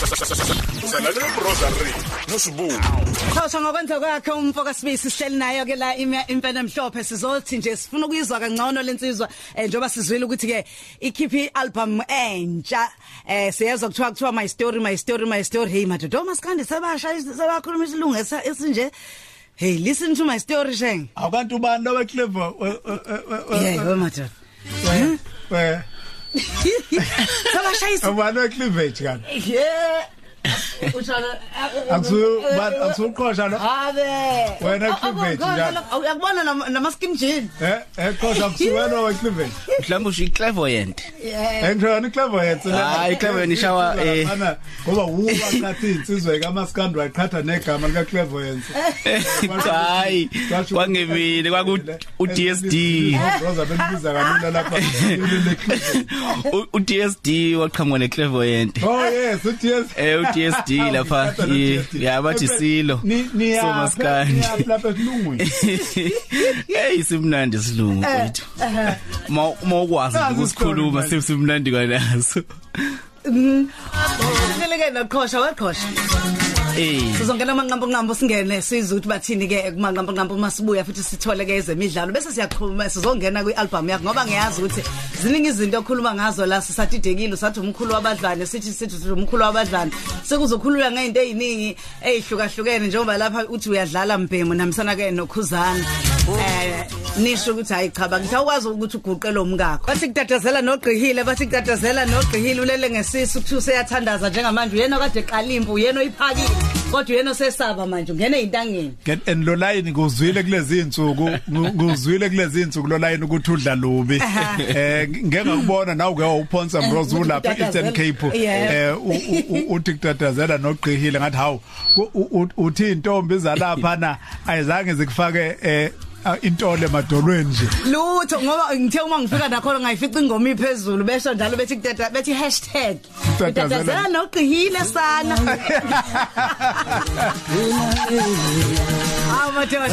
Salalela uRosary noSibu. Khosha ngokwenza kwakhe umfoka sibisi sihleli nayo ke la ime- impela emhlophe. Sizothi nje sifuna ukuyizwa kangcono lensizwa eh, njoba sizwile ukuthi ke ikhiphi album entsha. Eh siyezwa kuthiwa kuthiwa my story my story my story. Hey madodo maskandi sebasha sebakhuluma isilungu esa- esinje. Hey listen to my story sheng. Awukanti ubani lo weclever yebo madodo we sebashayisa ubani wecleavage kanti yeah uthana akusu bani akusuqosha lo? Habe Wena cleavage, njalo. uyakubona nama skin jean eh eh qosha akusuwena wecleavage mhlawumbe usho iclairvoyant. Engishona iclever yethu Hayi, iclever ishawa, eh. ngoba uba ngathi insizwe kaMaskandi waqhatha negama lika clever hayi kwangemini kwaku uDSD Rosa benibiza kalula lapha. U- uDSD waqhamuka neclairvoyant. Oh yes uDS eh uDSD lapha ya bathi silo. So maskandi. lapha esilungwini. Hey simnandi silungu wethu ma ma ukwazi Nazi ukusikhuluma isitori, simnandi kanaso Sileke noqhosha weqhosha eh Sizongena amanqambo nqambo singene sizwe ukuthi bathini ke kumanqambo nqambo masibuya futhi sithole ke ezemidlalo. Bese siyaxhuma sizongena kwialbum yakho ngoba ngiyazi ukuthi ziningi izinto okhuluma ngazo la sisatidekile. Usathi umkhulu wabadlane sithi sithi sithi umkhulu wabadlane. Sekuzokhulula ngeinto eziningi ezihlukahlukene njengoba lapha uthi uyadlala mbhemu namsana ke nokhuzana. Eh nisho ukuthi hayi cha bakithi awukwazi ukuthi uguqele umkakho bathi kutatazela nogqihile bathi kutatazela nogqihile ulele ngesisu kuthi useyathandaza njengamanje. Uyena kade qalimpo uyena oyiphakile kodwa uyena osesaba manje ungene ezintangeni Get and lo line nguzwile kulezi insuku ngu- nguzwile kulezi insuku lo line ukuthi udla lubi. Eh ngeke ngakubona nawe uke uphonsa Mrozo ulapha Eastern Cape. Yeah. eh u- u- u- uthi kutatazela nogqihile ngathi hawu u- u- uthi intombi zalapha na? Ayizange zikufake eh intole emadolweni nje. Lutho ngoba ngithe uma ngifika nakhona ngayifica ingoma iphezulu besho njalo bethi kutata bethi hashtag. Kutatazela. kutatazela nogqihile sana. Hawu madoda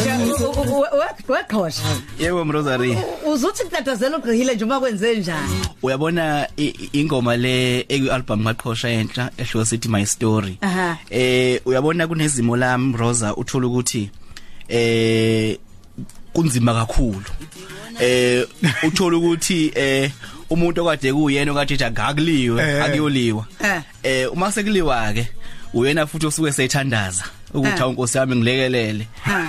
weqhosha. Yebo mrosary uzuthi kutatazela ogqihile nje uma kwenze njani? Uyabona i- i- ingoma le ekwialbum maqhosha entsha ehluka sithi my story. Aha. eh uyabona kunezimo lami Rosa uthola ukuthi eh kunzima kakhulu. Eh uthola ukuthi eh umuntu okade kuyena okade ethi akakuliwe Eh. akuyoliwa. Eh. eh uma sekuliwa ke uyena futhi osuke sethandaza ukuthi Eh. awunkosi yami ngilekelele.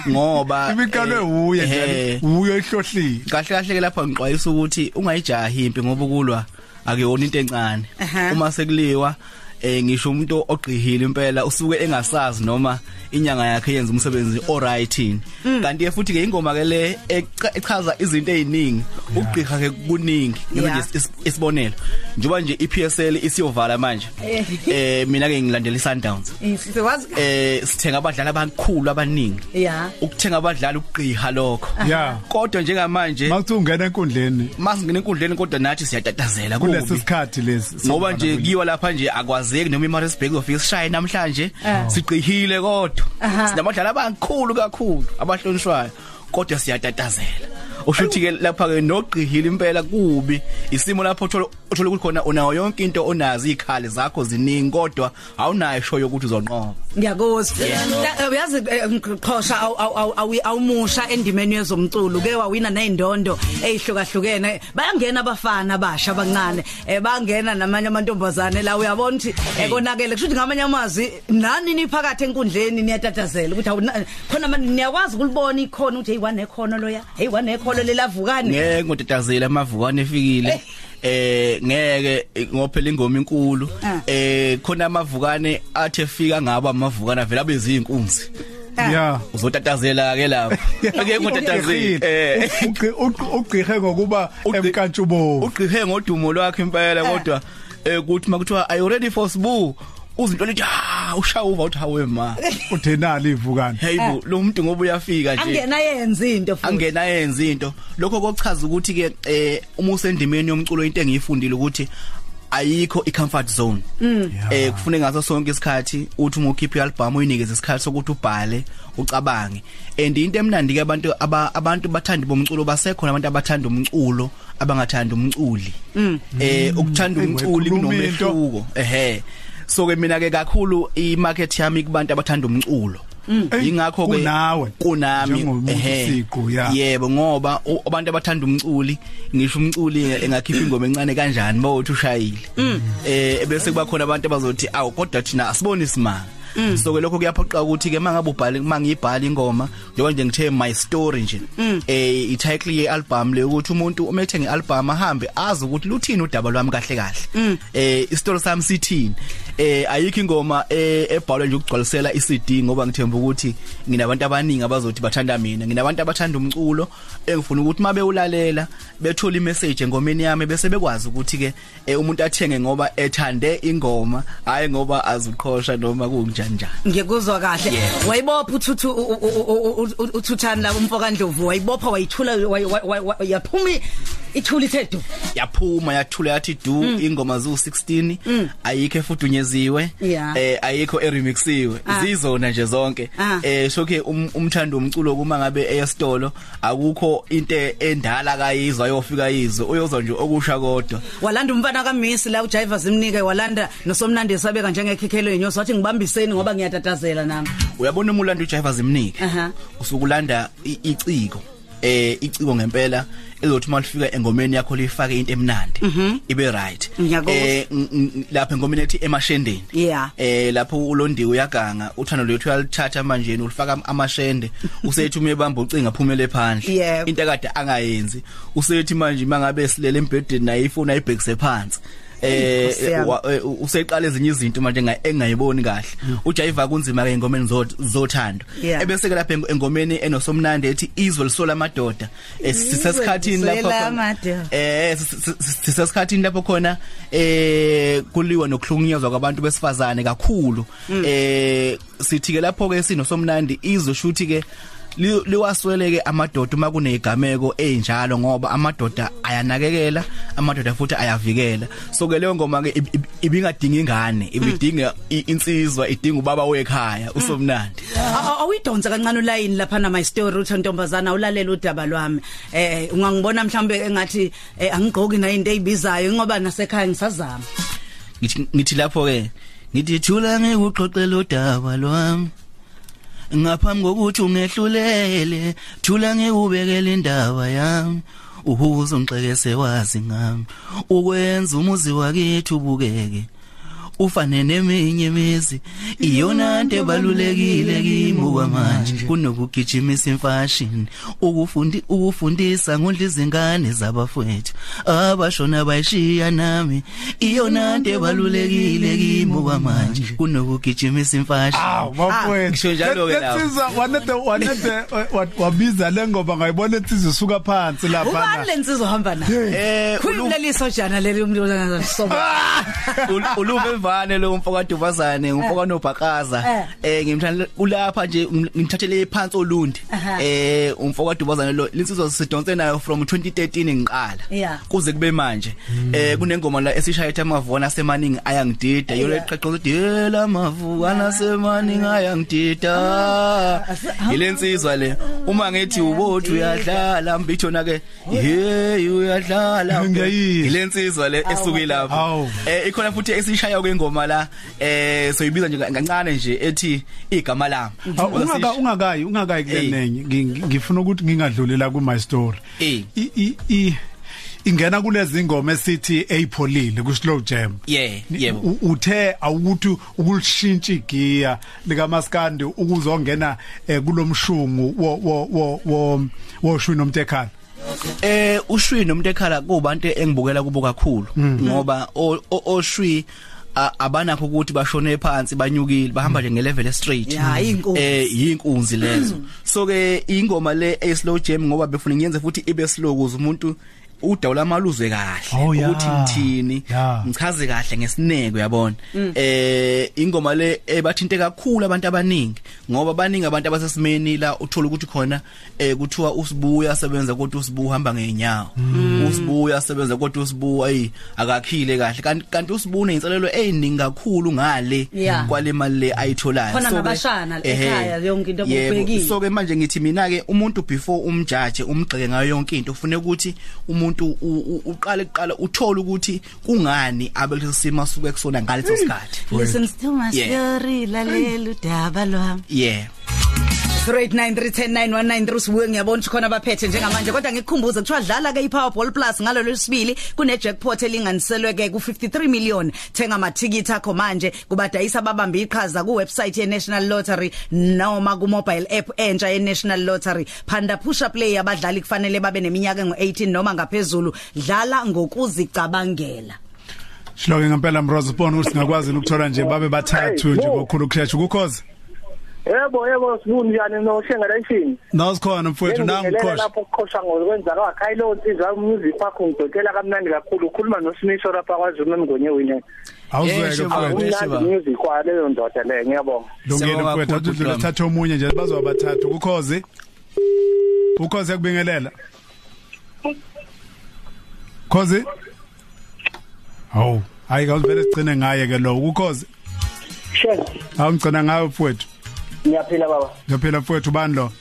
Ngoba imiqalo uye nje uye ehlohlile. kahle kahle ke lapha ngiqwayisa ukuthi ungayijahi impi ngoba ukulwa akuyona into encane. Uma sekuliwa eh ngisho umuntu ogqihile impela usuke engasazi noma inyanga yakhe yenza umsebenzi alright yini kanti ke futhi ke ingoma ke le eqa- echaza izinto eziningi ugqiha ke kuningi. Yeah. nje is- isibonelo. Njoba nje iPSL isiyovala manje Eh. eh mina ke ngilandela iSundowns. Siwazi eh sithenga abadlali abankulu abaningi. Ya ukuthenga abadlali ugqiha lokho. Yeah. kodwa njengamanje Makuthi ungena enkundleni masingena enkundleni kodwa nathi siyatatazela kulesi kubi sikhathi lesi ngoba nje kiwa lapha nje akwazeki noma iMaritzburg office shaye namhlanje Ah. siqhihile kodwa. Aha. sinabadlali abankulu kakhulu abahlonishwayo. Kodwa siyatatazela. Ushuthi ke lapha ke noqhihile impela kubi isimo lapho uthola uthola ukuthi khona unayo yonke into onazi ikhali zakho ziningi kodwa awunayo show yokuthi uzonqoba. Ngiyakuzwa. Da- uyazi eh, mqhosha awu- awu- awu- awu- awumusha endimeni yezomculo ke wawina nezindondo ezihlukahlukene bayangena abafana abasha abancane eh bangena namanye amantombazane la uyabona ukuthi eh, konakele. Kusho ukuthi ngamanye amazwi nani niphakathi enkundleni niyatatazela ukuthi awuna- khona manje niyakwazi ukulibona ikhono ukuthi hey wanekhono loya? Hey wanekhono lelavukane ngeke ngotatazela amavukane efikile. Eh ngeke eh, ngophela ingoma inkulu Ah. eh khona amavukane athi efika ngaba amavukane vela bezinkunzi yeah uzotatazela ke lapho. Ngeke ngotatazela eh. ugqihe ngokuba emkantshubo ugqihe ngodumo lwakhe impela kodwa eh kuthi makuthiwa are you ready for sibu uzinto lithi ah ushaya uva uthi hawe ma uthenali ivukani hey bo lo muntu ngoba uyafika nje. Angena yenza into futhi. Angena yenza into. Lokho kochaza ukuthi ke eh uma usendimeni yomculo into engiyifundile ukuthi ayikho i-comfort zone. Eh kufuneka ngaso sonke isikhathi uthi uma ukhipha i-album uyinikeze isikhathi sokuthi ubhale ucabange. And into emnandi ke abantu aba- abantu bathanda bomculo basekhona abantu abathanda umculo abangathanda umculi. Eh ukuthanda Eh, umculi kunomehluko. Ehe. So ke mina ke kakhulu i market yami kubantu abathanda umculo. Ey, ingakho ke kunawe. kunami. Siqu, ya. yebo ngoba abantu abathanda umculi ngisho umculi engakhipha ingoma encane kanjani bawuthi ushayile. Eh bese kuba khona abantu abazothi awu kodwa thina asiboni isimanga so ke lokho kuyaphoqa ukuthi ke mangabe ubhale mangiyibhala ingoma njengoba nje ngithe my story nje eh i-title ye album le ukuthi umuntu uma ethenga i-album ahambe azi ukuthi luthini udaba lwami kahle kahle. Eh istory sami sithini. Eh ayikho ingoma eh, ebhalwe nje ukugcwalisela iCD ngoba ngithemba ukuthi nginabantu abaningi abazothi bathanda mina. Nginabantu abathanda umculo engifuna ukuthi mabe ulalela bethola imessage engomeni yami bese bekwazi ukuthi ke eh, umuntu athenge ngoba ethande ingoma hayi ngoba azuqhosha noma kunjani njani ngiyakuzwa kahle. Wayibopha uthuthu u- u- u- u- u- uthuthani la umfoka Ndlovu wayibopha wayithula way- way- way- way- yaphuma ithula ithe du yaphuma yathula yathi du ingoma zu 16 ayikho efudunyeziwe Yeah. eh ayikho eremixiwe. Ah. zizona nje zonke. Ah. eh shokhe um- umthando umculo kuma ngabe eyestolo akukho into endala kayizwa yofika yizo uyozwa nje okusha kodwa. Walanda umfana kaMisi la uJiva zimnike walanda nosomnandi sabeka njengekhekhelo yenyosi wathi ngibambiseni ngoba ngiyatatazela nami. Uyabona umulando uJiva zimnike? Aha. usukulanda i- iciko. Eh iciko ngempela ezothi malifika engomeni yakho lifake into emnandi. Ibe right. Ngiyakuzwa. ng- ng- lapha engomeni ethi emashendeni. Yeah. eh lapho ulondiwe uyaganga uthando lwethu uyalithatha manje yena ulifaka amashende. Usethi umebamba ucinga phumele phandle. Yebo. into akade angayenzi. Usethi manje mangabe silele embhedeni naye ifoni ayibhekise phansi. Eh eh, useqala ezinye izinto manje enga- engayiboni kahle. uJayiva kunzima ke engomeni zo- zothando. Ebese ke lapha eng- engomeni enosomnandi ethi izwe lisola amadoda. Sisesikhathini lapho eh sis- sis- sisesikhathini lapho khona eh kuliwa nokuhlukunyezwa kwabantu besifazane kakhulu. Eh sithi ke lapho ke sinosomnandi izwe shuthi ke li- liwasweleke amadoda uma kunezigameko enjalo ngoba amadoda ayanakekela. Amadoda futhi ayavikela. So ke leyo ngoma ke ib- ib- ibingadingi ingane ibidinga i- insizwa idinga ubaba wekhaya usomnandi. A- awuyidonsa kancane ulayini lapha na my story uthi ntombazana ulalela udaba lwami. Eh ungangibona mhlambe engathi eh, angigqoki na into ezibizayo ngoba nasekhaya ngisazama. Ngithi ngithi lapho ke ngithi thula ngikuxoxela udaba lwami. Ngaphambi kokuthi ungehlulele thula ngikubekele indaba yami. Uhuzo ungxekese wazi ngami. Ukwenza umuzi wakithi ubukeke. Ufane neminye imizi iyona nto ebalulekile kimi kwamanje kunokugijimisa imfashini ukufundi ukufundisa ngondla izingane zabafowethu abashona bayishiya nami iyona nto ebalulekile kimi kwamanje kunokugijimisa imfashini Aw bafowethu. ngisho njalo-ke lapho. Lensizwa wanede wanede wa- wabiza lengoba ngayibona insizwa isuka phansi lapha. ubani lensizo hamba nayo eh khululeliso jana leli umuntu soba ul- uluve evane lo mfoka Duvazane umfoka noBhakaza eh. Ngimthanda ulapha nje ng- ngimthathele phansi olundi. Aha. eh umfoka Duvazane lo linsizwa sidonse nayo from 2013 ngiqala. Yeah. kuze kube manje. Eh kunengoma la esishaya ethi amavona semaningi ayangidida. Yona Yeah. eqaqoza ukuthi yela mavukana semaningi ayangidida. Yilensizwa le. Uma ngithi ubothi uyadlala mbithona ke hey uyadlala. Ngiyayizwa. yilensizwa le esuke lapho Awu. eh ikhona futhi esishaya kwengoma la eh soyibiza nje kancane nje ethi igama lami. Ungaka ungakayi ungakayi kulenenye Ngi- ngifuna ukuthi ngingadlulela ku my story. I- i ingena kulezi ngoma esithi eyipholile ku slow jam. Yebo uthe awukuthi ukulishintsha igiya lika maskandi ukuzongena eh, kulomshungu wo wo wo wo woshwi nomtekhala eh ushwi nomuntu ekhala kubantu engibukela kubo kakhulu ngoba o- o- oshwi abanakho ukuthi bashone phansi banyukile bahamba nje ngelevel straight Ya, iy'nkunzi. eh yinkunzi lezo so ke ingoma le e slow jam ngoba befuna ngiyenze futhi ibe slow ukuze umuntu udawula amaluzwe kahle Oh, ukuthi ngithini? Ngichaze kahle ngesineke uyabona eh ingoma le ebathinte kakhulu abantu abaningi ngoba baningi abantu abasesimeni la uthola ukuthi khona eh kuthiwa usibuya sebenza kodwa usibuya uhamba ngeenyawo usibuya sebenza kodwa usibuya ayi akakhile kahle. Kanti kanti usibuya uneyinselelo eziningi kakhulu ngale kwale mali le ayitholayo. Khona So-ke, nabashana ekhaya, yonke into yebo. abukubhekile. so ke manje ngithi mina ke umuntu before umjaje umgxeke ngayo yonke into ufune ukuthi umuntu umuntu u- u- uqale kuqala uthola ukuthi kungani abelesi simo asuke kusona ngaleso sikhathi. Listen to my Yeah. story lalela udaba lwami. Yeah. 0893109193 sibuye ngiyabona ukuthi khona abaphethe njengamanje. Kodwa ngikukhumbuze kuthiwa dlala ke iPowerball Plus ngalo lwesibili kune jackpot elinganiselwe ke ku 53 million. Thenga amathikithi akho manje kubadayisa babambe iqhaza ku website ye National Lottery noma ku mobile app entsha ye National Lottery. Phanda push up play abadlali kufanele babe neminyaka engu18 noma ngaphezulu. Dlala ngokuzicabangela. Shloke ngempela Mrozo ubona ukuthi singakwazi ukuthola nje babe bathathu nje ngokhulu ukushesha ukukhoza Yebo yebo sibuni njani nohlengalation. Nosikhona mfowethu nangu Ngikhohle ukhoza lapho ukukhosa ngokwenza kwa Khayilo insizwa music wakho ngidokela kamnandi kakhulu. Ukhuluma noSimisho lapha kwaZulu ngonye wine. awuzweke Yeshe, mfowethu Yeshe, Umnandi baba. music kwa leyo ndoda le ngiyabonga. Lungile Siyabonga mfowethu kakhulu, athi Bhutami. thatha omunye nje bazoba bathathu ukhoze ukhoze yakubingelela Khoze Hawu hayi kawuvele sigcine ngaye ke lo. Ukhoze Shen, awungcina ngayo mfowethu. Ngiyaphila baba. Ngiyaphila mfowethu bani lo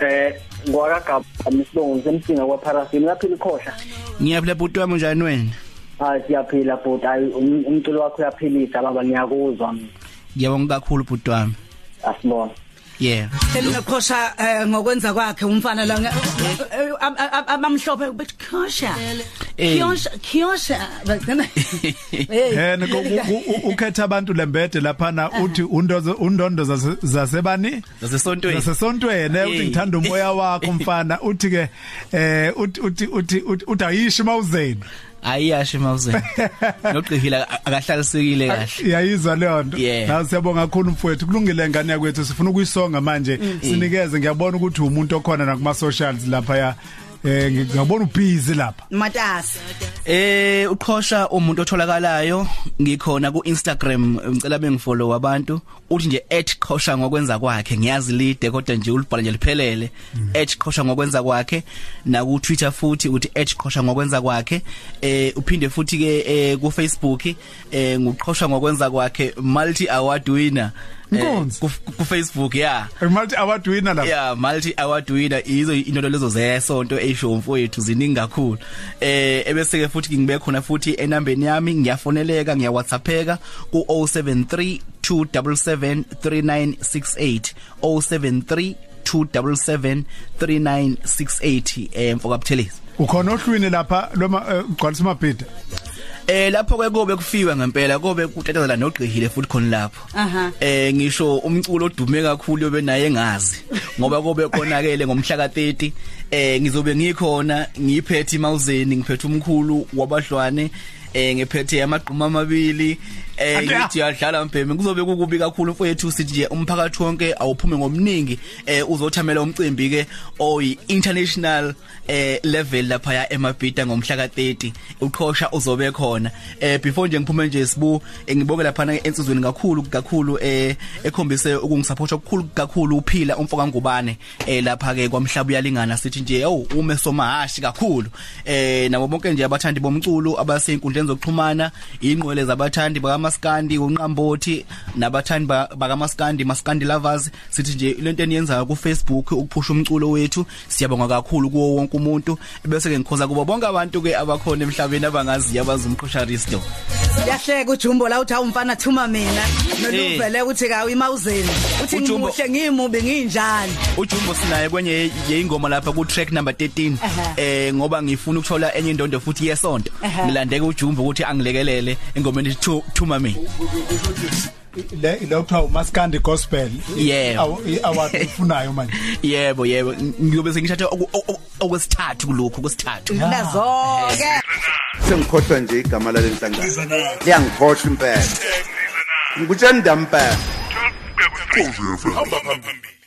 Eh ngwakagaba misibongo ngisemsinga kwa Parafini ngaphila ikhosha. ngiyaphila bhuti wami njani wena Hayi siyaphila but ayi um- umculo wakho uyaphilisa baba ngiyakuzwa mina. ngiyabonga kakhulu bhuti wami Asibona. Yeah Elinekhosha eh, ngokwenza kwakhe umfana la nge- eh, ab- ab- abamhlophe bethi khosha. Eh. Khosha khosha. Bagcina. Hey. yena ko- u- u- ukhetha abantu lembede laphana uthi undondo undondo zase- zasebani zasesontweni zasesontweni uthi Hey. ngithanda umoya wakho mfana uthi ke eh uthi uthi uthi uthi- uthi ayisho mawuzeni ayiyashe mawuze nogqihila akahlalisekile kahle. Iyayizwa leyo nto. Yeah. nawe siyabonga kakhulu mfowethu. Kulungile ngane yakwethu sifuna ukuyisonga manje. Sinikeze ngiyabona ukuthi umuntu okhona nakuma socials lapha ya eh ngiyabona ubusy lapha. Matasa. Eh uqhosha umuntu otholakalayo ngikhona ku Instagram ngicela bengifollow abantu. Uthi nje @qhosha ngokwenza kwakhe ngiyazi lide kodwa nje ulibhala nje liphelele. @qhosha ngokwenza kwakhe na ku Twitter futhi uthi @qhosha ngokwenza kwakhe. Eh uphinde futhi ke eh, ku Facebook eh nguqhosha ngokwenza kwakhe multi award winner. eh, Nkonzo. ku ku Facebook yeah multi award winner lapha. Yeah multi award winner. Izo into lezo zesonto esho mfowethu ziningi kakhulu. Eh ebese ke futhi ngibe khona futhi enambeni yami. Ngiyafoneleka ngiya WhatsAppeka ku 073 277 3968 073 277 3968 eh mfoka Buthelezi ukhona ohlwini lapha loma eh, ugcwalisa mabhida Eh lapho ke kobe kufiwa ngempela kobe kutetezela nogqihile futhi khona lapho. Eh ngisho umculo odume kakhulu yobe naye engazi ngoba kobe konakele ngomhla ka30 eh ngizobe ngikhona ngiphethe imawuzeni ngiphethe umkhulu wabahlwane eh ngiphethe amagquma amabili eh ngithi yadlala mbheme kuzobe kukubi kakhulu mfowethu sithi nje umphakathi wonke awuphume ngomningi. Eh uzothamela umcimbi ke oyi international eh level lapha ya emabhida ngomhla ka30 uqhosha uzobe khona. Eh before nje ngiphume nje sibu eh, ngibonge lapha na ensizweni kakhulu kakhulu eh ekhombise ukungisupporta okukhulu kakhulu uphila umfoka ngubane. Eh lapha ke kwamhlaba uyalingana sithi nje oh ume somahashi kakhulu. Eh nabo bonke nje abathandi bomculo abaseinkundleni zokuxhumana ingqwele zabathandi bakaMaskandi unqambothi nabathandi ba- bakaMaskandi Maskandi lovers. Sithi nje lento eniyenzayo ku Facebook ukuphusha umculo wethu siyabonga kakhulu kuwo wonke umuntu. Bese ke ngikhoza kubo bonke abantu ke abakhona emhlabeni abangaziyo abazumqhusha Risto Yahleka uJumbo la uthi awumfana thuma mina. Eh. noluvele uthi kawu imawuzeni uthi uJumbo- ngimuhle ngimubi nginjani uJumbo sinaye kwenye yeingoma lapha ku track number 13 Aha. eh ngoba ngifuna ukuthola enye indondo futhi yesonto. Aha. ngilandeke uJumbo ukuthi angilekelele engomeni Thu- thuma mina le lo kuthiwa umaskandi gospel. Yeah. Awu- award ufunayo manje. Yebo yebo. Ngiyobe sengishathe oku- oku- okwesithathu kulokhu kwesithathu nazoke sengikhohlwa nje igama lale nhlangano. Liyangikhohlwa impela. Ngikutshela ndamba impela hamba phambili.